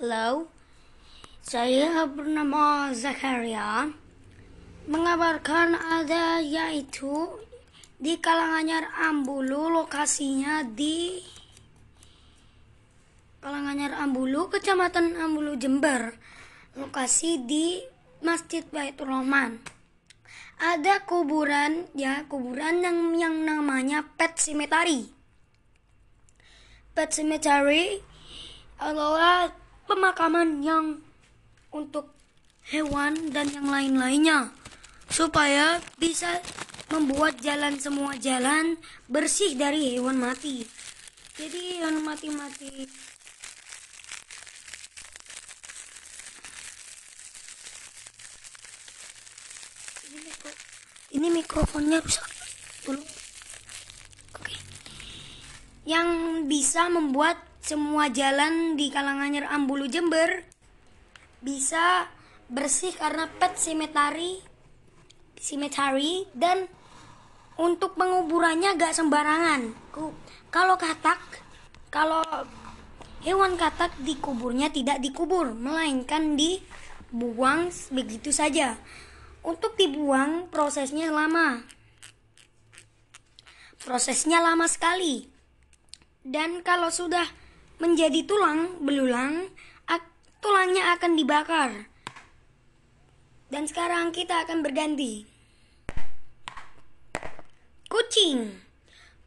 Halo, saya bernama Zakaria. Mengabarkan ada yaitu di Kalanganyar Ambulu lokasinya di Kalanganyar Ambulu, Kecamatan Ambulu, Jember. Lokasi di Masjid Baitur Rahman. Ada kuburan ya, kuburan yang yang namanya Pet Cemetery. Pet Cemetery adalah pemakaman yang untuk hewan dan yang lain-lainnya supaya bisa membuat jalan semua jalan bersih dari hewan mati. Jadi hewan mati-mati ini, mikro, ini mikrofonnya rusak dulu. Oke. Yang bisa membuat semua jalan di Kalanganyar Ambulu Jember bisa bersih karena pet cemetery cemetery dan untuk penguburannya gak sembarangan. Kalau katak, kalau hewan katak dikuburnya tidak dikubur, melainkan dibuang begitu saja. Untuk dibuang prosesnya lama. Prosesnya lama sekali. Dan kalau sudah menjadi tulang belulang, tulangnya akan dibakar. Dan sekarang kita akan berganti. Kucing.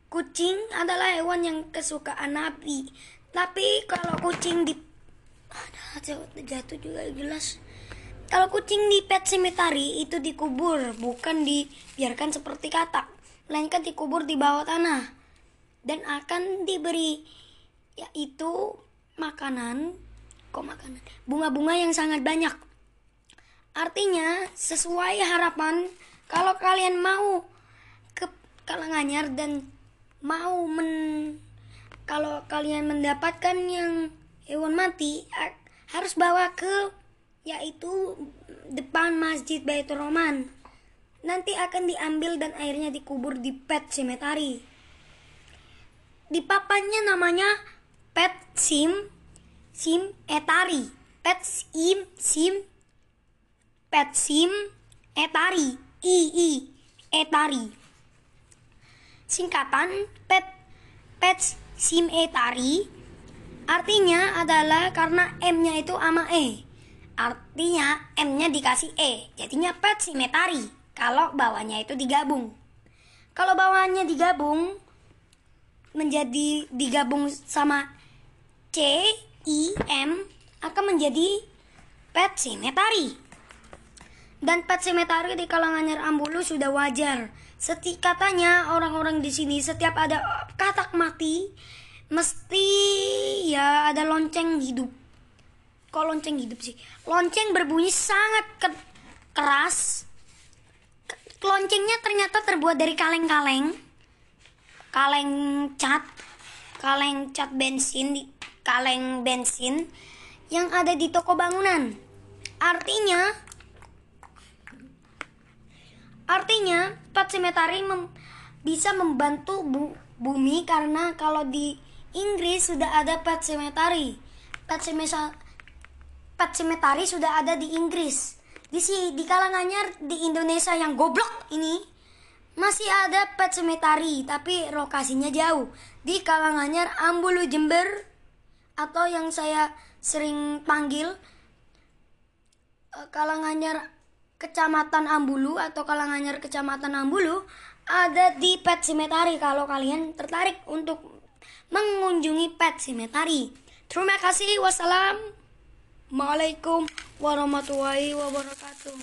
Kucing adalah hewan yang kesukaan Nabi. Tapi kalau kucing di jatuh, juga gelas. Kalau kucing di pet cemetery itu dikubur, bukan dibiarkan seperti katak, melainkan dikubur di bawah tanah dan akan diberi yaitu makanan, kok makanan, bunga-bunga yang sangat banyak. Artinya, sesuai harapan, kalau kalian mau ke Kalanganyar dan mau men kalau kalian mendapatkan yang hewan mati harus bawa ke yaitu depan Masjid Baitur Rahman. Nanti akan diambil dan airnya dikubur di pet cemetery. Di papannya namanya pet sim sim etari. Pet sim sim pet sim etari. I i etari singkatan pet pet sim etari artinya adalah karena M-nya itu ama E. Artinya M-nya dikasih E. Jadinya pet simetari kalau bawahnya itu digabung. Kalau bawahnya digabung menjadi digabung sama C I M akan menjadi pet simetari. Dan pet cemetery di Kalanganyar Ambulu sudah wajar. Seti katanya orang-orang di sini setiap ada katak mati mesti ya ada lonceng hidup. Kok lonceng hidup sih? Lonceng berbunyi sangat ke- keras. Ke- Loncengnya ternyata terbuat dari kaleng-kaleng. Kaleng cat, kaleng cat bensin, kaleng bensin yang ada di toko bangunan. Artinya Artinya, pet cemetery mem- bisa membantu bu- bumi karena kalau di Inggris sudah ada pet cemetery. Pet, cemesa- pet cemetery sudah ada di Inggris. Di si di Kalanganyar di Indonesia yang goblok ini masih ada pet cemetery tapi lokasinya jauh di Kalanganyar Ambulu Jember atau yang saya sering panggil eh, Kalanganyar Kecamatan Ambulu atau Kalanganyar Kecamatan Ambulu ada di Pet Cemetery kalau kalian tertarik untuk mengunjungi Pet Cemetery. Terima kasih. Wassalamualaikum warahmatullahi wabarakatuh.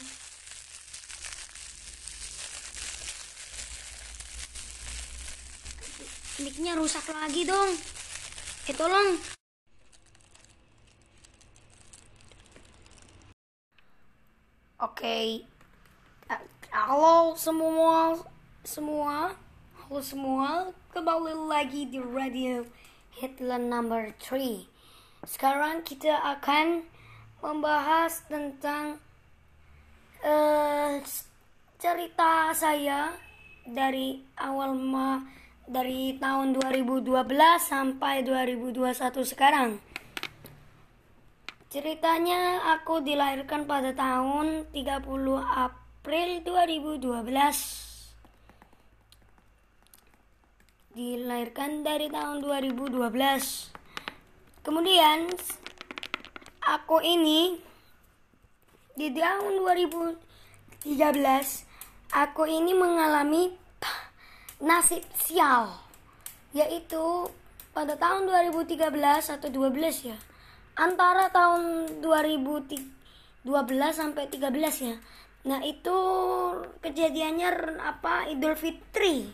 Mic-nya rusak lagi dong. Eh tolong. Oke. Eh, Halo semua, semua, halo semua, kembali lagi di radio Hitler number 3. Sekarang kita akan membahas tentang eh cerita saya dari awal ma dari tahun 2012 sampai 2021 sekarang. Ceritanya aku dilahirkan pada tahun 30 April 2012. dilahirkan dari tahun 2012. Kemudian aku ini di tahun 2013 aku ini mengalami nasib sial yaitu pada tahun 2013 atau 12 ya antara tahun 2012 sampai 13 ya. Nah itu kejadiannya apa? Idul Fitri.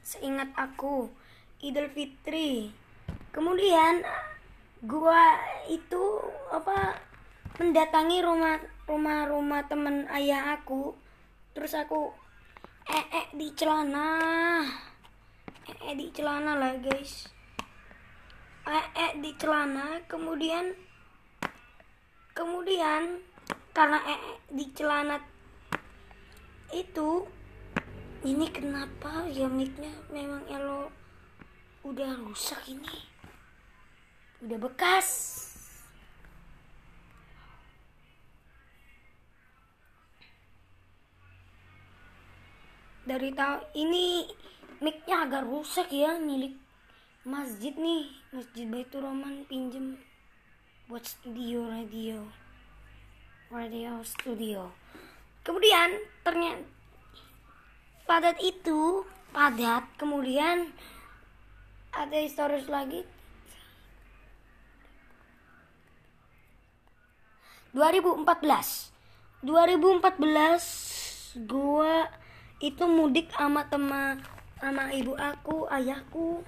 Seingat aku Idul Fitri. Kemudian gua itu apa mendatangi rumah rumah rumah teman ayah aku. Terus aku eh -e di celana. Eh -e di celana lah guys eh -e di celana kemudian kemudian karena eh -e di celana itu ini kenapa ya micnya memang elo udah rusak ini? Udah bekas. Dari tahun ini micnya agak rusak ya milik masjid nih masjid Baitur Rahman pinjem buat studio radio. Radio studio. Kemudian ternyata padat itu padat kemudian ada historis lagi. 2014 2014 gua itu mudik sama teman sama ibu aku ayahku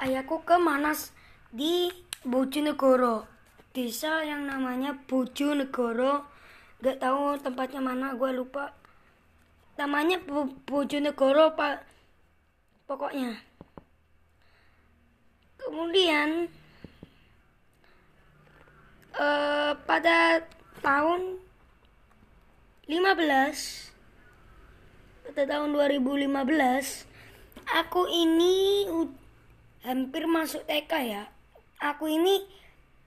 ayahku ke Manas di Bojonegoro desa yang namanya Bojonegoro gak tahu tempatnya mana gue lupa. Namanya Bojonegoro pak pokoknya. Kemudian uh, pada tahun 15 pada tahun 2015 aku ini hampir masuk TK ya aku ini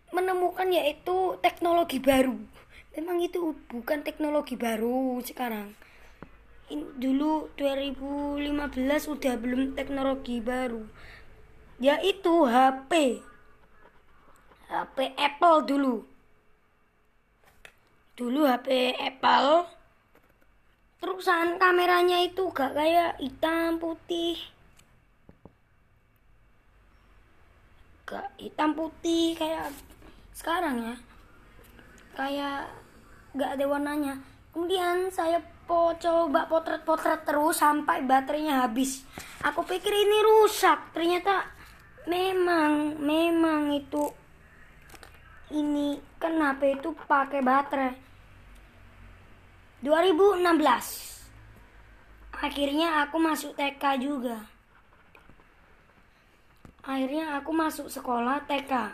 menemukan yaitu teknologi baru. Memang itu bukan teknologi baru sekarang. In, dulu 2015 udah belum teknologi baru yaitu HP HP Apple dulu. Dulu HP Apple terusan kameranya itu gak kayak hitam putih gak hitam putih kayak sekarang ya. Kayak gak ada warnanya. Kemudian saya po coba potret-potret terus sampai baterainya habis. Aku pikir ini rusak. Ternyata memang memang itu ini kenapa itu pakai baterai. 2016 akhirnya aku masuk TK juga akhirnya aku masuk sekolah TK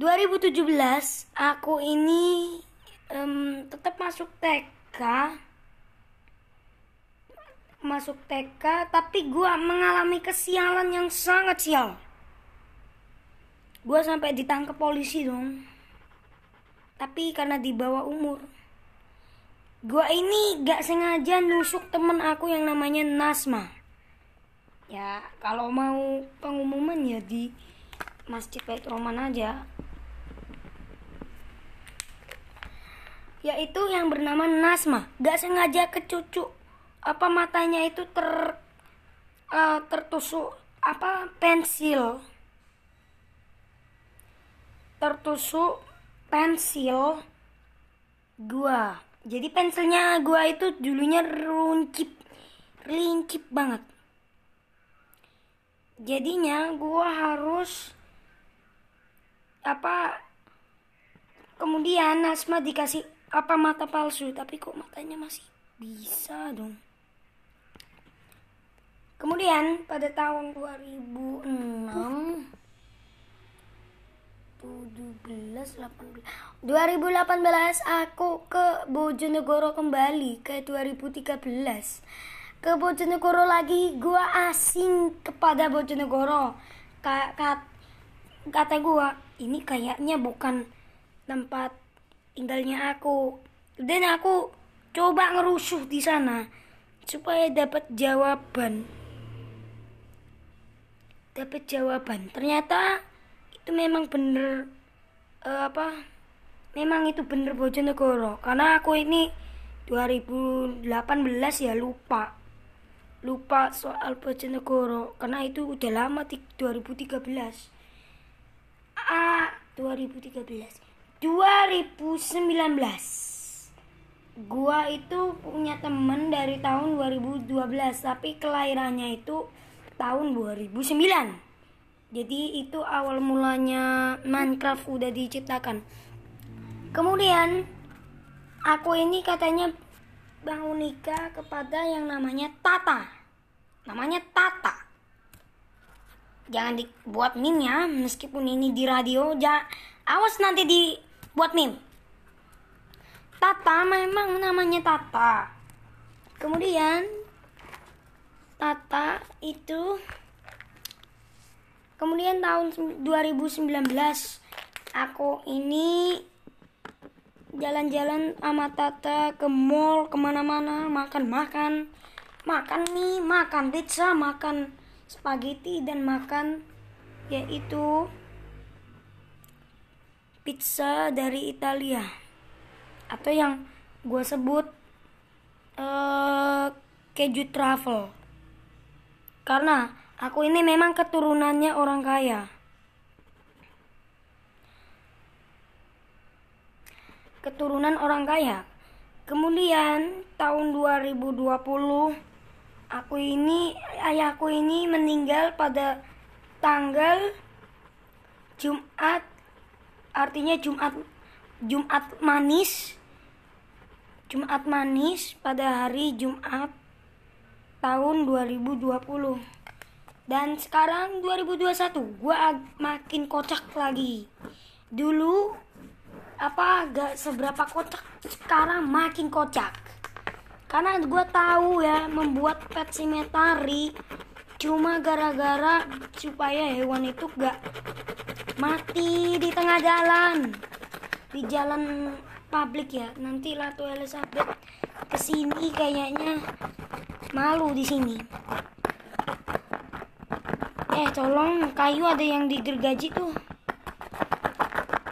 2017 aku ini um, tetap masuk TK masuk TK tapi gue mengalami kesialan yang sangat sial. Gue sampai ditangkap polisi dong. Tapi karena di bawah umur. Gue ini gak sengaja nusuk temen aku yang namanya Nasma ya kalau mau pengumuman ya di Masjid Bait Roman aja. Yaitu yang bernama Nasma. Gak sengaja ke cucu apa matanya itu ter uh, tertusuk apa pensil. Tertusuk pensil gua. Jadi pensilnya gua itu dulunya runcip rincip banget jadinya gua harus apa kemudian Nasma dikasih apa mata palsu. Tapi kok matanya masih bisa dong? Kemudian pada tahun 2006 17 18 2018 aku ke Bojonegoro kembali ke 2013 ke Bojonegoro lagi gua asing kepada Bojonegoro. Ka, ka, kata gua ini kayaknya bukan tempat tinggalnya aku. Dan aku coba ngerusuh di sana supaya dapat jawaban. Dapat jawaban. Ternyata itu memang bener eh, apa memang itu bener Bojonegoro. Karena aku ini 2018 ya lupa lupa soal Bojonegoro karena itu udah lama di 2013 ah 2013 2019 gua itu punya temen dari tahun 2012 tapi kelahirannya itu tahun 2009 jadi itu awal mulanya Minecraft udah diciptakan. Kemudian aku ini katanya bangun nikah kepada yang namanya Tata. Namanya Tata. Jangan dibuat meme ya meskipun ini di radio ja awas nanti dibuat meme. Tata memang namanya Tata. Kemudian Tata itu kemudian tahun 2019 aku ini jalan-jalan sama Tata ke mall ke mana-mana makan-makan makan. Mie makan pizza makan spaghetti dan makan yaitu pizza dari Italia. Atau yang gue sebut uh, keju travel karena aku ini memang keturunannya orang kaya keturunan orang kaya. Kemudian tahun 2020 aku ini ayahku ini meninggal pada tanggal Jumat artinya Jumat Jumat manis. Jumat manis pada hari Jumat tahun 2020 dan sekarang 2021 gua makin kocak lagi. Dulu apa gak seberapa kocak sekarang makin kocak. Karena gue tahu ya membuat pet simetari cuma gara-gara supaya hewan itu gak mati di tengah jalan. Di jalan publik ya nanti Ratu Elizabeth ke sini kayaknya malu di sini. Eh tolong kayu ada yang digergaji tuh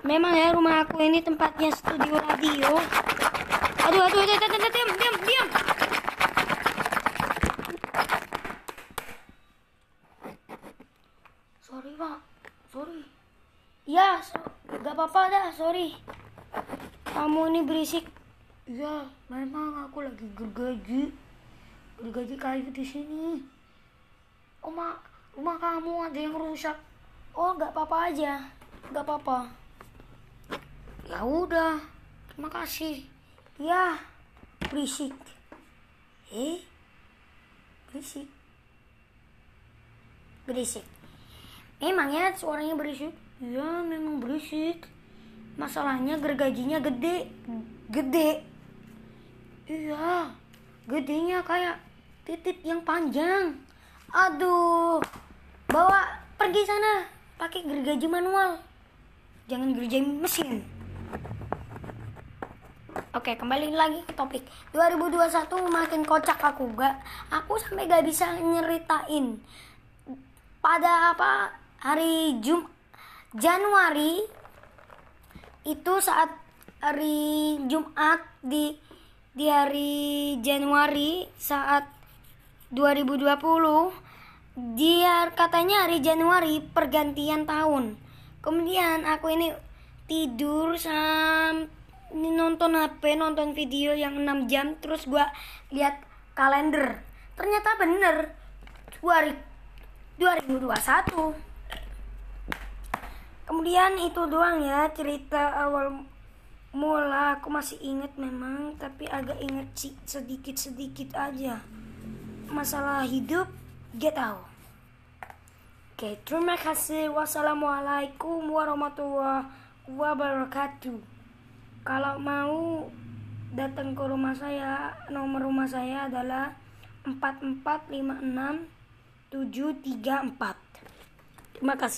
Memang ya rumah aku ini tempatnya studio radio. Aduh, aduh, aduh, aduh, aduh, diam, diam, diam. Sorry, Pak. Sorry. Ya, so, gak apa-apa dah, sorry. Kamu ini berisik. Ya, memang aku lagi gergaji. Gergaji kayu di sini. Oma, rumah kamu ada yang rusak. Oh, gak apa-apa aja. Gak apa-apa ya udah terima kasih. Ya berisik. Eh berisik. Berisik. Memang ya suaranya berisik? Ya memang berisik. Masalahnya gergajinya gede. Gede. Iya gedenya kayak titik yang panjang. Aduh bawa pergi sana. Pakai gergaji manual. Jangan gergaji mesin Oke, kembali lagi ke topik. 2021 makin kocak aku gak. Aku sampai gak bisa nyeritain pada apa hari Jum Januari itu saat hari Jumat di di hari Januari saat 2020 dia katanya hari Januari pergantian tahun. Kemudian aku ini tidur sampai nonton HP nonton video yang 6 jam terus gua lihat kalender. Ternyata bener. 2021 kemudian itu doang ya cerita awal mula. Aku masih inget memang tapi agak inget sih sedikit sedikit aja. Masalah hidup get out oke terima kasih. Wassalamualaikum warahmatullahi wabarakatuh kalau mau datang ke rumah saya, nomor rumah saya adalah 4456 734. Terima kasih.